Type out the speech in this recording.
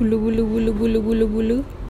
బులు బులు బులు బులు బులు బులు